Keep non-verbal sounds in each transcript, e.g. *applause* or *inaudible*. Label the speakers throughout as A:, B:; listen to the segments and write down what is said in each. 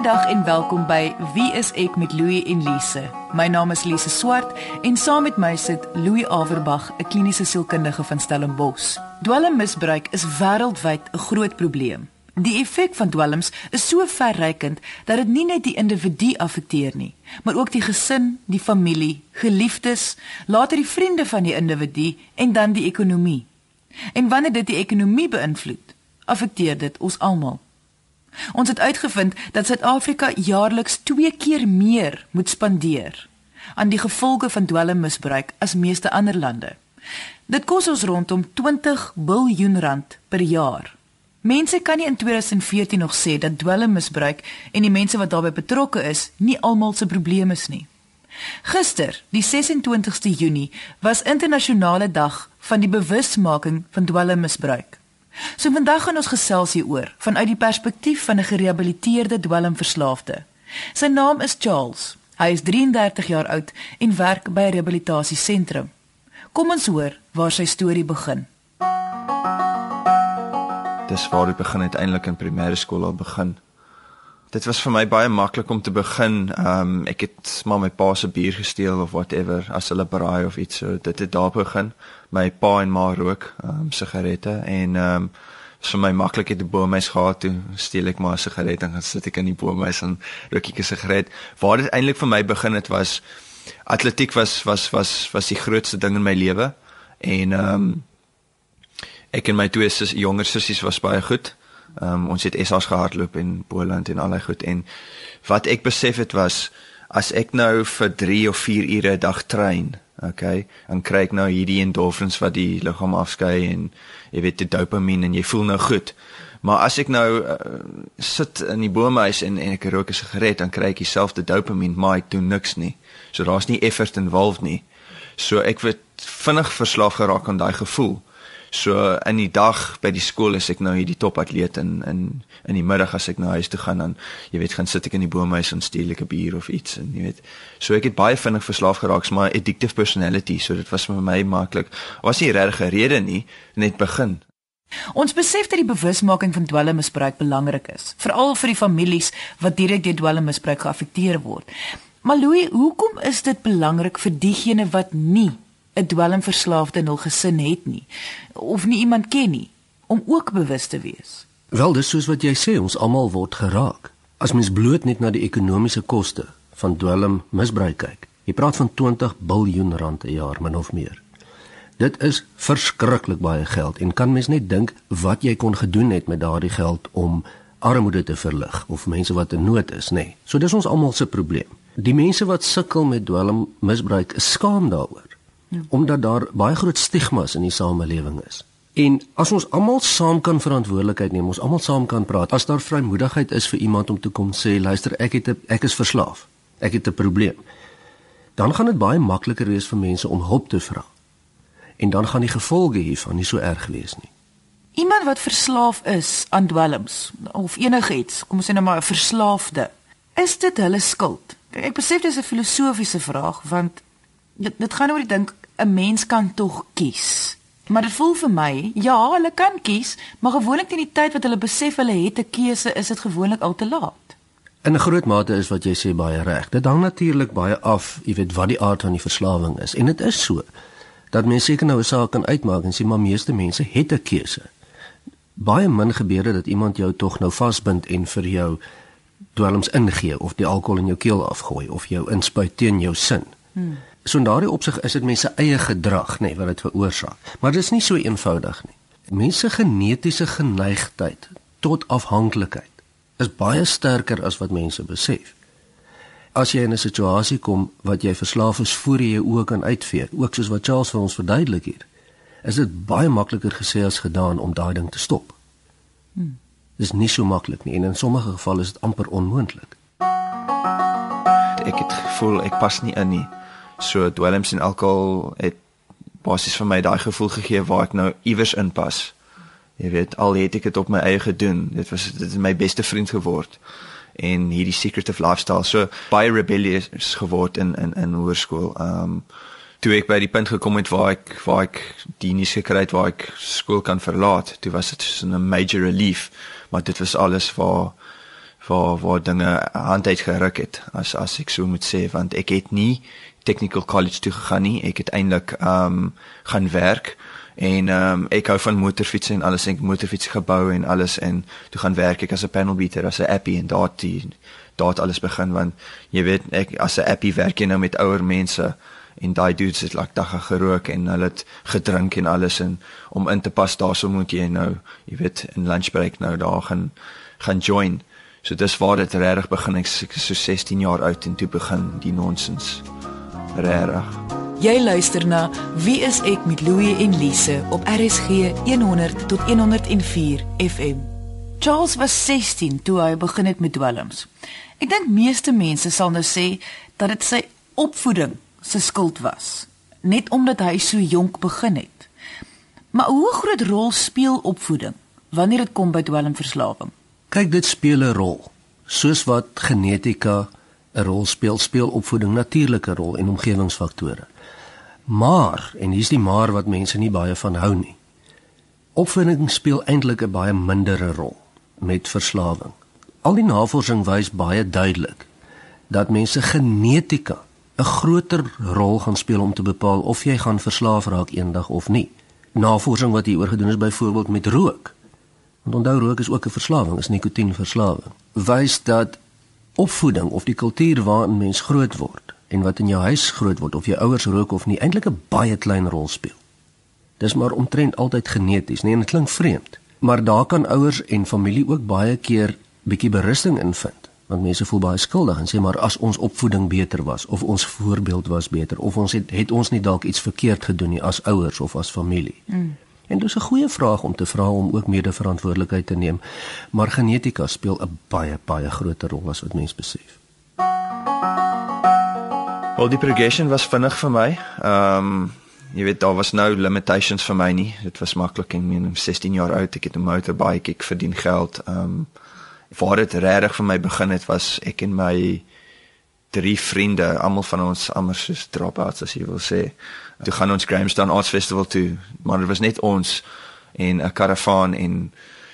A: Goeiedag en welkom by Wie is ek met Louie en Lise. My naam is Lise Swart en saam met my sit Louie Averbag, 'n kliniese sielkundige van Stellenbosch. Dwelmmisbruik is wêreldwyd 'n groot probleem. Die effek van dwelms is so verrykend dat dit nie net die individu affekteer nie, maar ook die gesin, die familie, geliefdes, later die vriende van die individu en dan die ekonomie. En wanneer dit die ekonomie beïnvloed, affekteer dit ons almal. Ons het uitgevind dat Suid-Afrika jaarliks 2 keer meer moet spandeer aan die gevolge van dwelmmisbruik as meeste ander lande. Dit kos ons rondom 20 miljard rand per jaar. Mense kan nie in 2014 nog sê dat dwelmmisbruik en die mense wat daarbey betrokke is, nie almal se probleem is nie. Gister, die 26ste Junie, was internasionale dag van die bewusmaking van dwelmmisbruik. So vandag gaan ons gesels hieroor vanuit die perspektief van 'n gerehabiliteerde dwelmverslaafde. Sy naam is Charles. Hy is 33 jaar oud en werk by 'n rehabilitasiesentrum. Kom ons hoor waar sy storie begin.
B: Dis waar dit begin uiteindelik in primêre skool al begin. Dit was vir my baie maklik om te begin. Ehm um, ek het maar my pa se bier gesteel of whatever as hulle braai of iets so. Dit het daar begin my pa en ma rook um, sigarette en ehm um, vir my maklik het 'n boomhuis gehad toe steel ek maar 'n sigaret en gaan sit ek in die boomhuis en rook ek 'n sigaret. Waar dit eintlik vir my begin het was atletiek was was was was die grootste ding in my lewe en ehm um, ek en my twee sis, jonger sissies was baie goed. Ehm um, ons het SA's gehardloop in Boland en al daai goed en wat ek besef het was as ek nou vir 3 of 4 ure 'n dag train Okay, dan kry ek nou hierdie endorfins wat die liggaam afskei en jy weet die dopamien en jy voel nou goed. Maar as ek nou uh, sit in die boomhuis en en ek rook 'n sigaret, dan kry ek dieselfde dopamien, maar ek doen niks nie. So daar's nie effort involved nie. So ek word vinnig verslaaf geraak aan daai gevoel. So in die dag by die skool is ek nou hierdie topatleet en in in die middag as ek na huis toe gaan dan jy weet gaan sit ek in die boomhuis en steel ek 'n bier of iets en jy weet. So ek het baie vinnig verslaaf geraak maar addictive personality so dit was vir my maklik was nie regtig 'n rede nie net begin.
A: Ons besef dat die bewusmaking van dwelmmisbruik belangrik is, veral vir die families wat direk deur dwelmmisbruik geaffekteer word. Maar Louis, hoekom is dit belangrik vir diegene wat nie 'n dwelmverslaafde in hul gesin het nie of nie iemand ken nie om ook bewus te wees.
C: Wel, dis soos wat jy sê, ons almal word geraak. As mens bloot net na die ekonomiese koste van dwelmmisbruik kyk. Jy praat van 20 miljard rand per jaar min of meer. Dit is verskriklik baie geld en kan mens net dink wat jy kon gedoen het met daardie geld om armoede te verlig of mense wat in nood is, nê. Nee. So dis ons almal se probleem. Die mense wat sukkel met dwelmmisbruik is skaam daaroor ja. omdat daar baie groot stigmas in die samelewing is. En as ons almal saam kan verantwoordelikheid neem, ons almal saam kan praat, as daar vrymoedigheid is vir iemand om te kom sê, luister, ek het 'n ek is verslaaf. Ek het 'n probleem. Dan gaan dit baie makliker wees vir mense om hulp te vra. En dan gaan die gevolge hiervan nie so erg wees nie.
A: Iemand wat verslaaf is aan dwelms of enigiets, kom ons sê nou maar 'n verslaafde, is dit hulle skuld? Ek besef dis 'n filosofiese vraag want dit dit gaan oor die dink 'n mens kan tog kies. Maar dit voel vir my, ja, hulle kan kies, maar gewoonlik teen die tyd wat hulle besef hulle het 'n keuse, is dit gewoonlik al te laat.
C: In 'n groot mate is wat jy sê baie reg. Dit hang natuurlik baie af, jy weet, wat die aard van die verslawing is. En dit is so dat mense seker nou 'n saak kan uitmaak en sê maar meeste mense het 'n keuse. Baie min gebeure dat iemand jou tog nou vasbind en vir jou dwelms ingee of die alkohol in jou keel afgooi of jou inspuit teen jou sin. Hmm. So in daardie opsig is dit mense eie gedrag, nê, nee, wat dit veroorsaak. Maar dit is nie so eenvoudig nie. Mense genetiese geneigtheid tot afhanklikheid is baie sterker as wat mense besef. As jy in 'n situasie kom wat jy verslaaf is voor jy jou oë kan uitvee, ook soos wat Charles vir ons verduidelik hier, is dit baie makliker gesê as gedaan om daai ding te stop. Hmm. Dit is nie so maklik nie en in sommige gevalle is dit amper onmoontlik.
B: Ek het gevoel ek pas nie in nie so dwelms en alkohol het basies vir my daai gevoel gegee waar ek nou iewers inpas. Jy weet, al het ek dit op my eie gedoen. Dit was dit my beste vriend geword en hierdie secretive lifestyle so baie rebellious geword in in in hoërskool. Um toe ek by die punt gekom het waar ek waar ek die nuus gekry het waar ek skool kan verlaat, toe was dit so 'n major relief, maar dit was alles waar waar waar dinge hand uit geruk het as as ek so moet sê want ek het nie technical college toe gegaan nie. Ek het eintlik ehm um, gaan werk en ehm um, ek hou van motorfietsse en alles. Ek motorfiets gebou en alles en toe gaan werk ek as 'n panel beater as 'n appie en daar die daar alles begin want jy weet ek as 'n appie werk jy nou met ouer mense en daai dudes het like dagga gerook en hulle het gedrink en alles en om in te pas daarso moet jy nou jy weet in lunch break nou daar gaan gaan join. So dis waar dit regtig begin. Ek so 16 jaar oud en toe begin die nonsens regtig
A: Jy luister na Wie is ek met Louie en Lise op RSG 100 tot 104 FM. Charles was 16 toe hy begin het met dwelms. Ek dink meeste mense sal nou sê dat dit sy opvoeding se skuld was, net omdat hy so jonk begin het. Maar hoe groot rol speel opvoeding wanneer dit kom by dwelmverslawing?
C: Kyk, dit speel 'n rol. Soos wat genetika 'n rol speel, speel opvoeding natuurlike rol en omgewingsfaktore. Maar en hier's die maar wat mense nie baie van hou nie. Opvoeding speel eintlik 'n baie mindere rol met verslawing. Al die navorsing wys baie duidelik dat mense genetika 'n groter rol gaan speel om te bepaal of jy gaan verslaaf raak eendag of nie. Navorsing wat hieroor gedoen is byvoorbeeld met rook. Want onthou rook is ook 'n verslawing, is nikotienverslawing. Wys dat opvoeding of die kultuur waarin mens groot word en wat in jou huis groot word of jou ouers rook of nie eintlik 'n baie klein rol speel. Dis maar omtrent altyd geneties, nee, en dit klink vreemd, maar daar kan ouers en familie ook baie keer bietjie berusting invind, want mense voel baie skuldig en sê maar as ons opvoeding beter was of ons voorbeeld was beter of ons het het ons nie dalk iets verkeerd gedoen nie as ouers of as familie. Mm. En dis 'n goeie vraag om te vra om ook medeverantwoordelikheid te neem, maar genetika speel 'n baie baie groter rol as wat mense besef.
B: Wel die progression was vinnig vir my. Ehm um, jy weet daar was nou limitations vir my nie. Dit was maklik en min 16 jaar oud ek het 'n motorbike, ek verdien geld. Ehm um, voor dit regtig vir my begin het was ek en my drie vriende, almal van ons almal soos dropouts as jy wil sê. Toe gaan ons Grahamstown Arts Festival toe, maar dit was net ons en 'n karavaan en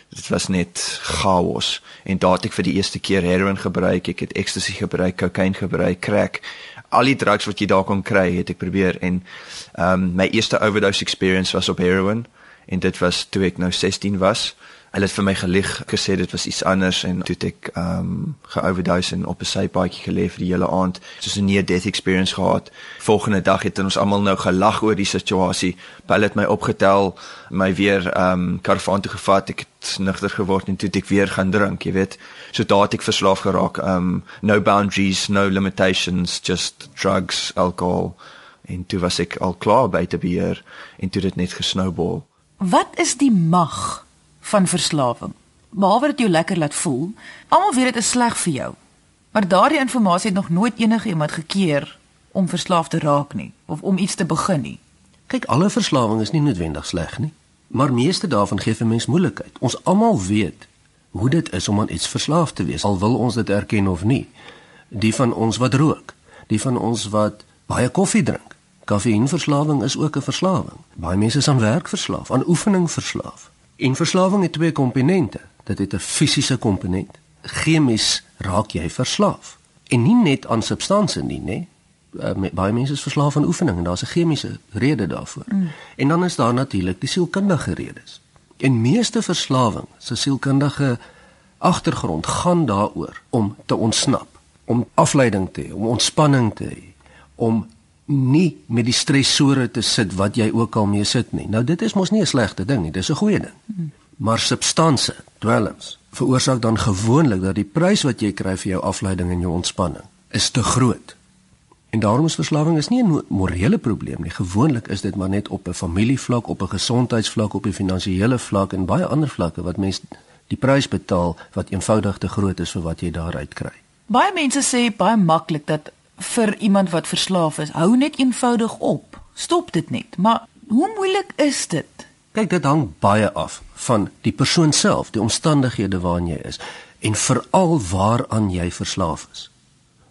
B: dit was net chaos en daar het ek vir die eerste keer heroin gebruik, ek het ecstasy gebruik, kokain gebruik, crack al die drugs wat jy daar kon kry, het ek probeer en ehm um, my eerste overdose experience was op heroin en dit was toe ek nou 16 was. Hulle het vir my gelieg gesê dit was iets anders en toe ek ehm um, geoverdose en op 'n sypaadjie geleef vir die hele aand, soos 'n near death experience gehad. Volgende dag het ons almal nou gelag oor die situasie. Hulle het my opgetel, my weer ehm um, karavaan toe gevat. Ek het nigter geword en toe ek weer gaan drink, jy weet. So het ek verslaaf geraak. Ehm um, no boundaries, no limitations, just drugs, alcohol en toe was ek al klaar by te beheer en toe dit net gesnowball.
A: Wat is die mag van verslawing. Behalwe dit jou lekker laat voel, almal weet dit is sleg vir jou. Maar daardie inligting het nog nooit enige iemand gekeer om verslaaf te raak nie of om iets te begin nie.
C: Kyk, alle verslawing is nie noodwendig sleg nie, maar meeste daarvan gee vir mens moeilikheid. Ons almal weet hoe dit is om aan iets verslaaf te wees, al wil ons dit erken of nie. Die van ons wat rook, die van ons wat baie koffie drink. Koffienverslawing is ook 'n verslawing. Baie mense is aan werk verslaaf, aan oefening verslaaf. En verslawing het twee komponente. Dit het 'n fisiese komponent. Chemies raak jy verslaaf. En nie net aan substansie nie, nê? Uh, baie mense is verslaaf aan oefening en daar's 'n chemiese rede daarvoor. Mm. En dan is daar natuurlik die sielkundige redes. En meeste verslawing se sielkundige agtergrond gaan daaroor om te ontsnap, om afleiding te hê, om ontspanning te hê, om nie met die stresore te sit wat jy ook al mee sit nie. Nou dit is mos nie 'n slegte ding nie, dis 'n goeie ding. Maar substansie, dwelms, veroorsaak dan gewoonlik dat die prys wat jy kry vir jou afleiding en jou ontspanning is te groot. En daarom is verslawing is nie 'n morele probleem nie. Gewoonlik is dit maar net op 'n familievlak, op 'n gesondheidsvlak, op 'n finansiële vlak en baie ander vlakke wat mense die prys betaal wat eenvoudig te groot is vir wat jy daaruit kry.
A: Baie mense sê baie maklik dat vir iemand wat verslaaf is, hou net eenvoudig op. Stop dit net. Maar hoe moeilik is dit?
C: Kyk, dit hang baie af van die persoon self, die omstandighede waarin jy is en veral waaraan jy verslaaf is.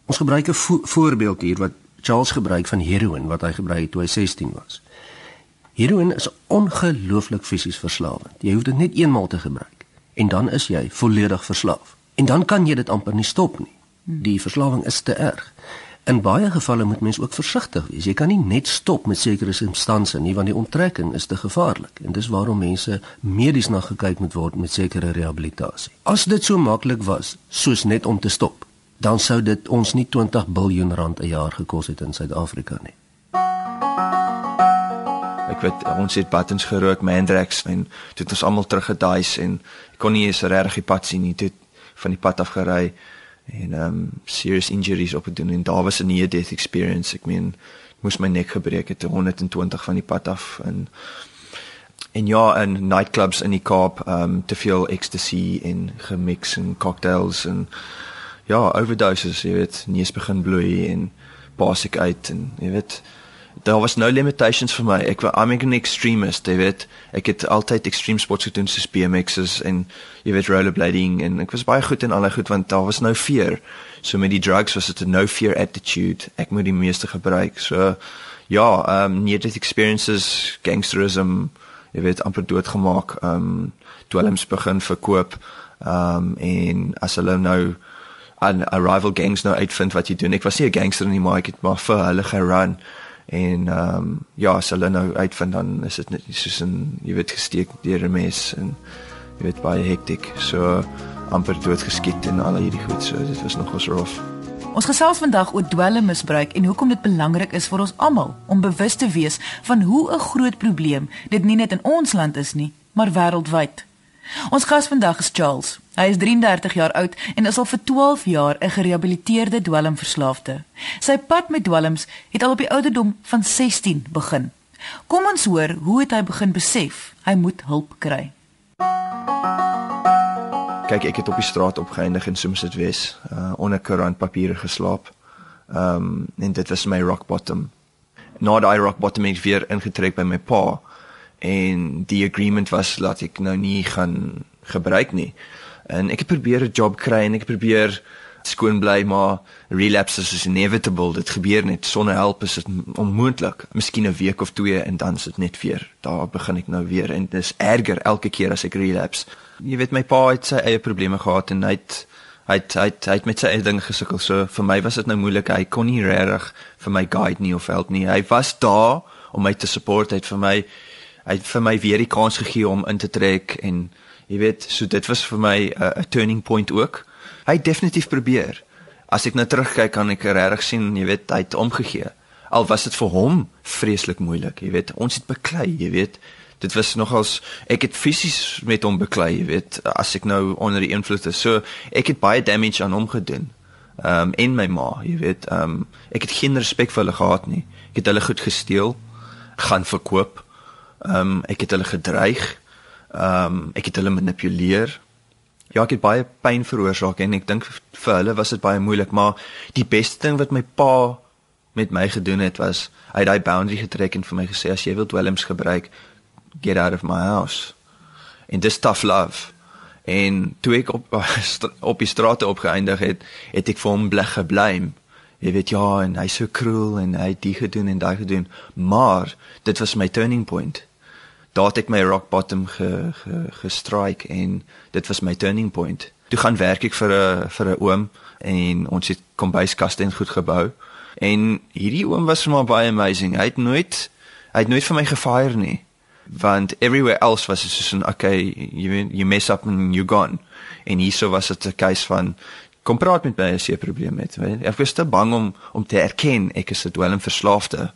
C: Ons gebruik 'n vo voorbeeld hier wat Charles gebruik van heroin wat hy gebruik het toe hy 16 was. Heroin is ongelooflik fisies verslawend. Jy hoef dit net eenmaal te gebruik en dan is jy volledig verslaaf. En dan kan jy dit amper nie stop nie. Die verslawing is te erg. In baie gevalle moet mens ook versigtig wees. Jy kan nie net stop met sekere substansies nie want die onttrekking is te gevaarlik en dis waarom mense medies na gekyk moet word met sekere rehabilitasie. As dit so maklik was soos net om te stop, dan sou dit ons nie 20 miljard rand 'n jaar gekos het in Suid-Afrika nie.
B: Ek weet ons het buttons gerook, Mandrax en dit het ons almal teruggedaai en ek kon nie eens regtig die pad sien nie. Toe van die pad af gery en um serious injuries op gedoen en daar was 'n near death experience. Ek meen, moes my nek gebreek het 120 van die pad af. En en ja, in nightclubs in die Kaap um te veel ecstasy en gemix en cocktails en ja, overdoses, jy weet, neus begin bloei en basic uit en jy weet daar was no limitations vir my. Ek I'm an extremist, jy weet. Ek het altyd extreme sports gedoen soos BMX's en jy weet rollerblading en ek was baie goed in alle goed want daar was no fear. So met die drugs was dit 'n no fear attitude. Ek moet die meeste gebruik. So ja, um near death experiences, gangsterism, jy weet amper doodgemaak. Um dwelms begin verkoop. Um en as hulle nou aan rival gangs nou uitvind wat jy doen. Ek was nie 'n gangster nie, maar ek het maar vir hulle gerun en ehm um, ja, as hulle nou uitvind dan is dit net soos 'n jy weet gesteek deur 'n mes en jy weet baie hektiek. So amper dood geskiet en al hierdie goed. So dit was nogals rof.
A: Ons gesels vandag oor dwelmmisbruik en hoekom dit belangrik is vir ons almal om bewus te wees van hoe 'n groot probleem dit nie net in ons land is nie, maar wêreldwyd. Ons gas vandag is Charles. Hy is 33 jaar oud en is al vir 12 jaar 'n gerehabiliteerde dwelmverslaafde. Sy pad met dwelms het al op die ouderdom van 16 begin. Kom ons hoor hoe het hy begin besef hy moet hulp kry.
B: Kyk, ek het op die straat opgeëindig in Somerset West, uh, onder koerantpapiere geslaap. Ehm um, en dit was my rock bottom. Na daai rock bottom het ek weer ingetrek by my pa en die agreement was dat ek nou nie gaan gebruik nie. En ek het probeer 'n job kry en ek probeer skoon bly maar relapse is inevitable. Dit gebeur net sonder hulp is dit onmoontlik. Miskien 'n week of twee en dan is dit net weer. Daar begin ek nou weer en dit is erger elke keer as ek relapse. Jy weet my pa het sy eie probleme gehad en hy het hy het, hy het, hy het met sy eie ding gesukkel. So vir my was dit nou moeilik. Hy kon nie regtig vir my guide nie of help nie. Hy was daar om my te support. Hy het vir my hy het vir my weer die kans gegee om in te trek en jy weet, so dit was vir my 'n uh, turning point ook. Hy het definitief probeer. As ek nou terugkyk kan ek regtig sien, jy weet, hy het omgegee. Al was dit vir hom vreeslik moeilik, jy weet. Ons het beklei, jy weet. Dit was nogals ek het fisies met hom beklei, jy weet, as ek nou onder die invloed is. So ek het baie damage aan hom gedoen. Ehm um, en my ma, jy weet, ehm um, ek het geen respek vir hulle gehad nie. Ek het hulle goed gesteel, gaan verkoop. Ehm um, ek het hulle gedreig. Ehm um, ek het hulle manipuleer. Ja, ek het baie pyn veroorsaak en ek dink vir hulle was dit baie moeilik, maar die beste ding wat my pa met my gedoen het was hy het daai boundary getrek en vir my gesê as jy wil dwelms gebruik, get out of my house. En dis tough love. En toe ek op *laughs* op die strate opgeëindig het, het ek vir hom bleg geblame. Jy weet ja, en hy's so cruel en hy het dit gedoen en daai gedoen, maar dit was my turning point daar het my rock bottom ge, ge, gestrike en dit was my turning point. Toe gaan werk ek vir 'n vir 'n oom en ons het kombuiskaste en goed gebou. En hierdie oom was vir my baie amazing. Hy het nooit hy het nooit vir my gefire nie. Want everywhere else was it soos 'n okay, you you mess up and you gone. En hierso was dit 'n case van kom praat met my as jy 'n probleem het. Ek was te bang om om te erken ek is 'n dwelmverslaafde.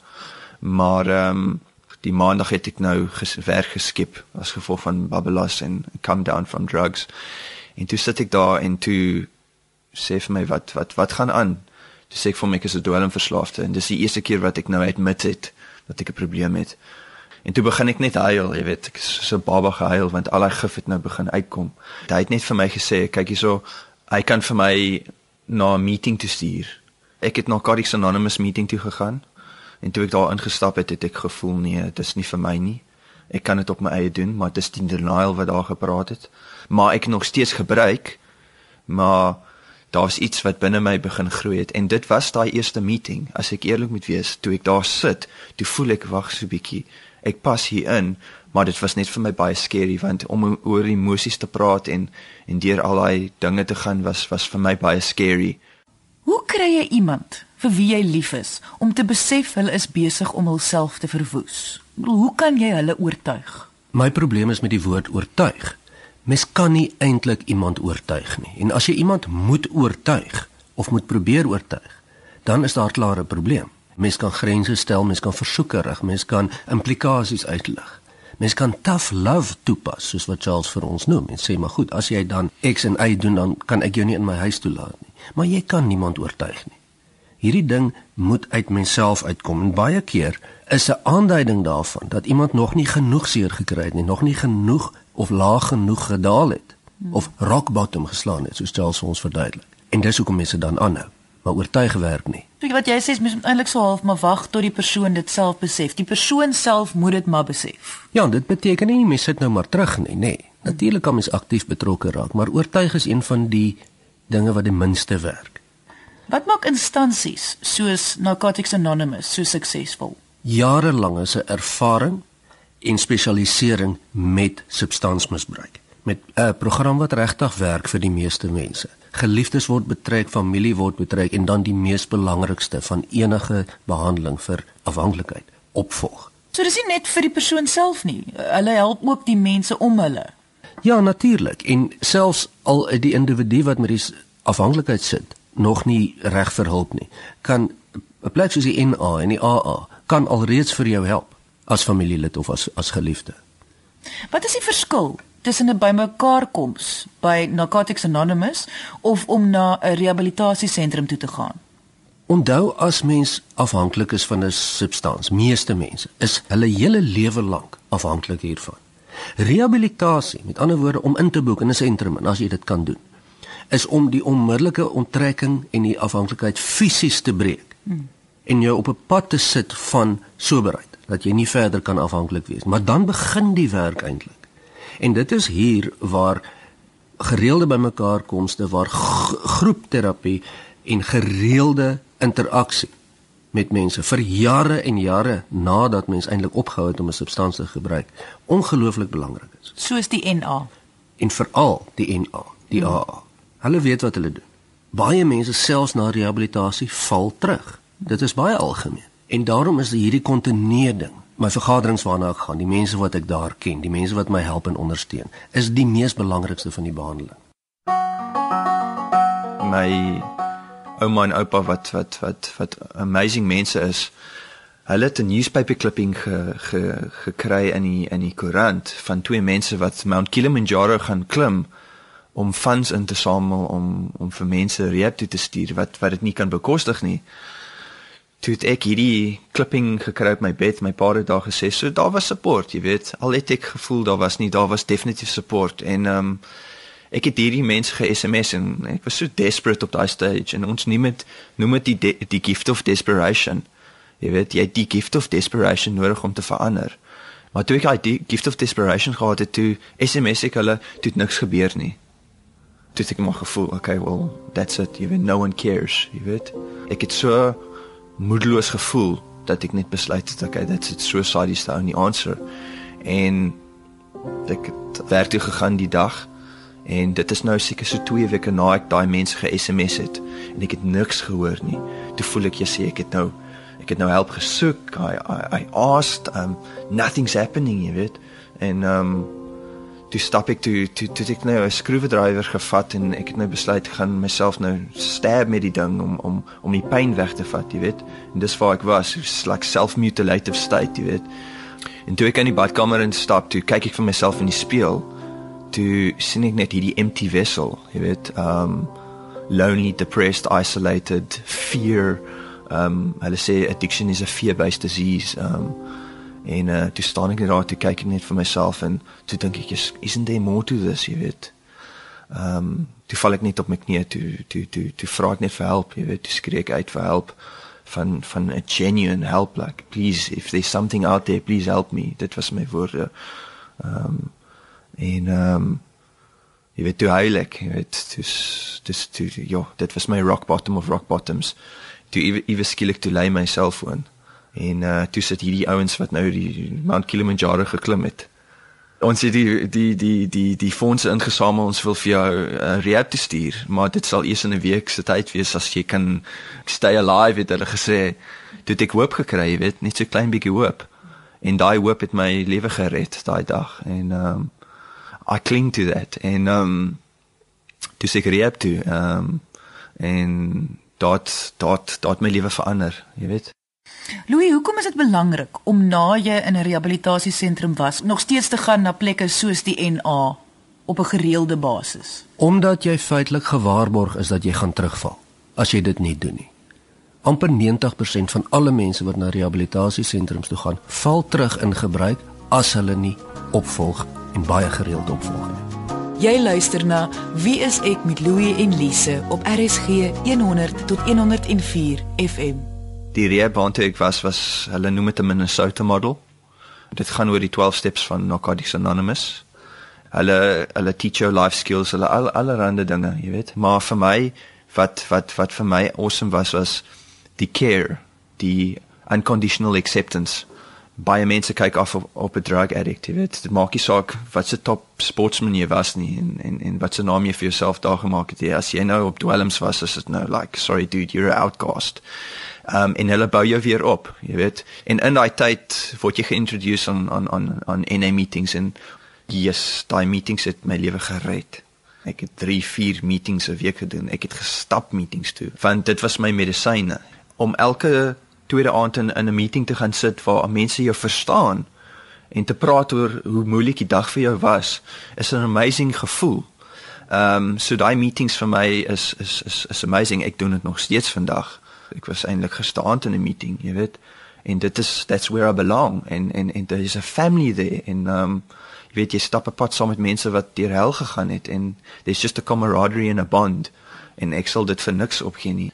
B: Maar ehm um, die maandag het ek nou ges werk geskep as gevolg van babbelas en come down from drugs. En toe sit ek daar en toe sê vir my wat wat wat gaan aan? Toe sê ek vir my ek is 'n dwelmverslaafde en dis die eerste keer wat ek nou admit het dat ek 'n probleem het. En toe begin ek net huil, jy weet, ek is so 'n baba gehuil want al die gif het nou begin uitkom. Hy het net vir my gesê, kyk hierso, hy kan vir my na 'n meeting toe stuur. Ek het na Cardiff Anonymous meeting toe gegaan En toe ek daar ingestap het, het ek gevoel nee, dit is nie vir my nie. Ek kan dit op my eie doen, maar dit is die denial wat daar gepraat het. Maar ek nog steeds gebruik. Maar daar's iets wat binne my begin groei het en dit was daai eerste meeting. As ek eerlik moet wees, toe ek daar sit, toe voel ek wag so 'n bietjie. Ek pas hier in, maar dit was net vir my baie scary want om oor emosies te praat en en deur al daai dinge te gaan was was vir my baie scary.
A: Hoe kry jy iemand vir wie jy lief is om te besef hulle is besig om hulself te verwoes? Hoe kan jy hulle oortuig?
C: My probleem is met die woord oortuig. Mens kan nie eintlik iemand oortuig nie. En as jy iemand moet oortuig of moet probeer oortuig, dan is daar klare probleem. Mens kan grense stel, mens kan versoeke rig, mens kan implikasies uitlig. Mens kan tough love toepas, soos wat Charles vir ons noem en sê maar goed, as jy dan X en Y doen dan kan ek jou nie in my huis toelaat nie. Maar jy kan niemand oortuig nie. Hierdie ding moet uit menself uitkom en baie keer is 'n aanduiding daarvan dat iemand nog nie genoeg seer gekry het nie, nog nie genoeg of laag genoeg gedaal het of rock bottom geslaan het, soos Charles ons verduidelik. En dis hoekom mense dan aanhou, maar oortuig werk nie.
A: Weet wat jy sê, mens moet eintlik so half maar wag tot die persoon dit self besef. Die persoon self moet dit maar besef.
C: Ja, dit beteken nie mense sit nou maar terug nie, nê. Nee. Natuurlik kan mens aktief betrokke raak, maar oortuig is een van die dinge wat die minste werk.
A: Wat maak instansies soos Narcotics Anonymous so suksesvol?
C: Jarelange se ervaring en spesialisering met substansmisbruik met 'n program wat regtig werk vir die meeste mense. Geliefdes word betrek, familie word betrek en dan die mees belangrikste van enige behandeling vir afhanklikheid, opvolg.
A: So dis nie net vir die persoon self nie. Hulle help ook die mense om hulle.
C: Ja, natuurlik. En selfs al die individu wat met die afhanklikheid sit, nog nie reg vir hulp nie, kan 'n plek soos die NA en die AA kan alreeds vir jou help as familielid of as as geliefde.
A: Wat is die verskil tussen 'n bymekaar koms by Narcotics Anonymous of om na 'n rehabilitasiesentrum toe te gaan?
C: Onthou as mens afhanklik is van 'n substans, meeste mense is hulle hele lewe lank afhanklik hiervan. Rehabilitasie, met ander woorde om in te boek in 'n sentrum en as jy dit kan doen, is om die onmiddellike onttrekking en die afhanklikheid fisies te breek. Hmm. En jou op 'n pad te sit van soberheid dat jy nie verder kan afhanklik wees. Maar dan begin die werk eintlik. En dit is hier waar gereelde bymekaarkomste, waar groepterapie en gereelde interaksie met mense vir jare en jare nadat mens eintlik opgehou het om 'n substansie te gebruik, ongelooflik belangrik is.
A: Soos die NA.
C: En veral die NA, die AA. Hmm. Hulle weet wat hulle doen. Baie mense selfs na rehabilitasie val terug. Dit is baie algemeen. En daarom is hierdie kontinuer ding. My vergaderings waarna ek gaan, die mense wat ek daar ken, die mense wat my help en ondersteun, is die mees belangrikste van die behandeling.
B: My ouma en oupa wat wat wat wat amazing mense is. Hulle het 'n newspaper clipping ge, ge, gekry in die in die koerant van twee mense wat Mount Kilimanjaro gaan klim om funds in te samel om om vir mense rehab toe te stuur wat wat dit nie kan bekostig nie toe ek hierdie klipping gekry op my bed, my pa het daar gesê, so daar was support, jy weet. Al het ek gevoel daar was nie, daar was definitief support en ehm um, ek het hierdie mense ge-SMS en ek was so desperate op daai stage en ons noem dit noem dit die die gift of desperation. Jy weet, jy het die gift of desperation nodig om te verander. Maar toe ek die gift of desperation gehad het, toe SMS ek hulle, toe niks gebeur nie. Toe het ek maar gevoel, okay, well, that's it. You know one cares, jy weet. Ek het so moedeloos gevoel dat ek net besluit het okay dit is so sadie the only answer en ek het werk toe gegaan die dag en dit is nou seker so 2 weke na ek daai mense ge-SMS het en ek het niks gehoor nie toe voel ek jy sê ek het nou ek het nou help gesoek i i, I asked um nothing's happening you weet en um toe stap ek toe toe toe ek nou 'n skroewedraaier gevat en ek het nou besluit gaan myself nou stab met die ding om om om die pyn weg te vat, jy weet. En dis waar ek was, it's like self-mutilative state, jy weet. En toe ek in die badkamer instap, toe kyk ek vir myself in die spieël. Toe sien ek net hierdie empty vessel, jy weet. Um lonely, depressed, isolated, fear. Um hulle sê addiction is a fear-based disease. Um En uh toe staan ek net daar toe kyk net vir myself en toe dink ek is isn't there more to this, jy weet. Um, toe val ek net op my knieë toe toe toe toe vra ek net vir hulp, jy weet, toe skree ek uit vir hulp van van 'n genuine help like please if there's something out there please help me. Dit was my woorde. Ehm um, en ehm um, jy weet toe heilig, jy weet, dis dis toe ja, dit was my rock bottom of rock bottoms. Toe ewe skielik toe lê my selfoon. En uh toe sit hierdie ouens wat nou die Mount Kilimanjaro geklim het. Ons het die die die die die fondse ingesamel ons wil vir jou 'n uh, rehab te stuur maar dit sal eers in 'n week se tyd wees as jy kan stay alive het hulle gesê. Dit ek hoop gekry weet net so klein bietjie hoop. En daai hoop het my lewe gered daai dag. En um I cling to that en um toe seker rehab toe um en dat dat dat my lewe verander jy weet
A: Louis, hoekom is dit belangrik om na jy in 'n rehabilitasiesentrum was, nog steeds te gaan na plekke soos die NA op 'n gereelde basis?
C: Omdat jy feitelik gewaarborg is dat jy gaan terugval as jy dit nie doen nie. amper 90% van alle mense wat na rehabilitasiesentrums toe gaan, val terug in gebruik as hulle nie opvolg en baie gereeld opvolg nie.
A: Jy luister na Wie is ek met Louie en Lise op RSG 100 tot 104 FM
B: die rehab toe ek was was hulle noem dit 'n Minnesota model. Dit gaan oor die 12 steps van Narcotics Anonymous. Hulle hulle teach jou life skills, hulle al allerlei dinge, jy weet. Maar vir my wat wat wat vir my awesome was was die care, die unconditional acceptance. Baie mense kyk af op, op 'n drug addict, jy weet. Dit maak nie saak wat se top sportsman jy was nie en en en wat se naam jy vir jouself daar gemaak het. As jy nou op dwelms was, is dit nou like sorry dude, you're an outcast um, en hulle bou jou weer op, jy weet. En in daai tyd word jy geïntroduce aan aan aan aan NA meetings en yes, daai meetings het my lewe gered. Ek het 3, 4 meetings 'n week gedoen. Ek het gestap meetings toe want dit was my medisyne om elke tweede aand in, in 'n meeting te gaan sit waar mense jou verstaan en te praat oor hoe moeilik die dag vir jou was is 'n amazing gevoel. Ehm um, so daai meetings vir my is is is is amazing. Ek doen dit nog steeds vandag ek was eintlik gestaand in 'n meeting, jy weet. En dit is that's where I belong en en en there is a family there en um jy weet jy stap 'n pad saam met mense wat deur hel gegaan het en there's just a camaraderie and a bond en ek sal dit vir niks opgee nie.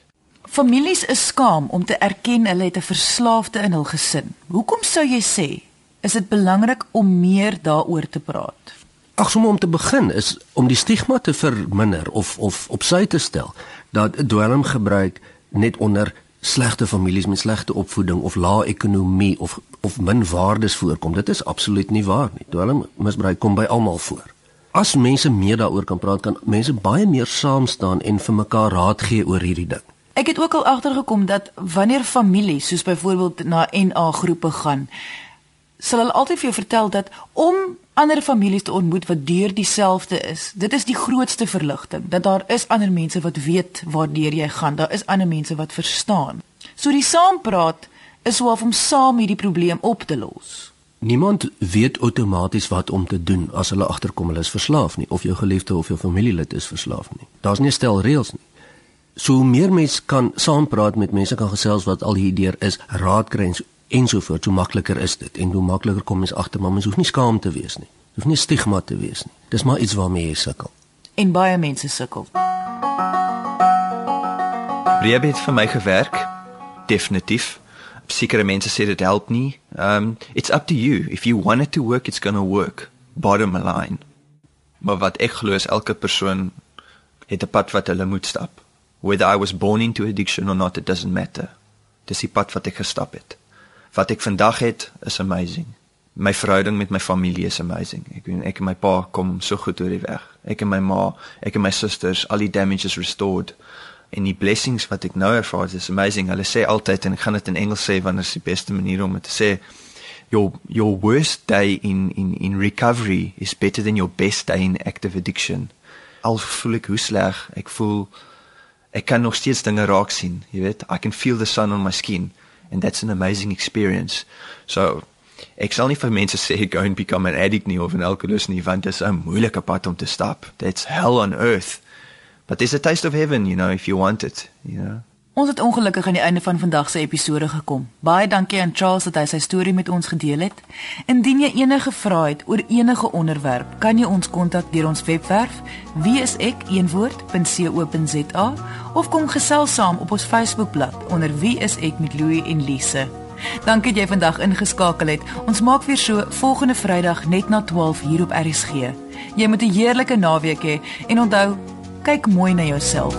A: Families is skaam om te erken hulle het 'n verslaafde in hul gesin. Hoekom sou jy sê is dit belangrik om meer daaroor te praat?
C: Ag sommer om te begin is om die stigma te verminder of of op sy te stel dat dwelmgebruik net onder slegte families met slegte opvoeding of lae ekonomie of of min waardes voorkom. Dit is absoluut nie waar nie. Dwelmmisbruik kom by almal voor. As mense meer daaroor kan praat, kan mense baie meer saam staan en vir mekaar raad gee oor hierdie ding.
A: Ek het ook al agtergekom dat wanneer families soos byvoorbeeld na NA groepe gaan, sal hulle altyd vir jou vertel dat om ander families te ontmoet wat deur dieselfde is. Dit is die grootste verligting dat daar is ander mense wat weet waartoe jy gaan. Daar is ander mense wat verstaan. So die saampraat is hoe om saam hierdie probleem op te los.
C: Niemand weet outomaties wat om te doen as hulle agterkom hulle is verslaaf nie of jou geliefde of jou familielid is verslaaf nie. Daar's nie stel reëls nie. So meer mense kan saampraat met mense kan gesels wat al hierdeur is, raad kry en so ensovoorts, hoe makliker is dit en hoe makliker kom mens agter maar mens hoef nie skaam te wees nie. Hoef nie stigma te wees nie. Dis maar iets waarmee jy sukkel.
A: En baie mense sukkel.
B: Rehab het vir my gewerk. Definitief. Sekere mense sê dit help nie. Um it's up to you. If you want it to work, it's going to work. Bottom line. Maar wat ek glo is elke persoon het 'n pad wat hulle moet stap. Whether I was born into addiction or not, it doesn't matter. Dis die pad wat ek gestap het wat ek vandag het is amazing. My verhouding met my familie is amazing. Ek weet ek en my pa kom so goed oor die weg. Ek en my ma, ek en my susters, al die damages restored. En die blessings wat ek nou ervaar is amazing. Hulle sê altyd en ek gaan dit in Engels sê wanneer is die beste manier om dit te sê. Your your worst day in in in recovery is better than your best day in active addiction. Al voel ek hoe sleg, ek voel ek kan nog steeds dinge raak sien, jy weet. I can feel the sun on my skin and that's an amazing experience. So ek sal nie vir mense sê go and become an addict nie of an alcoholic nie want dit is 'n moeilike pad om te stap. That's hell on earth. But there's a taste of heaven, you know, if you want it, you know.
A: Ons het ongelukkig aan die einde van vandag se episode gekom. Baie dankie aan Charles dat hy sy storie met ons gedeel het. Indien jy enige vrae het oor enige onderwerp, kan jy ons kontak deur ons webwerf wieisek.co.za of kom gesels saam op ons Facebookblad onder Wie is ek met Louie en Lise. Dankie dat jy vandag ingeskakel het. Ons maak weer so volgende Vrydag net na 12 hier op RSG. Jy moet 'n heerlike naweek hê he, en onthou, kyk mooi na jouself.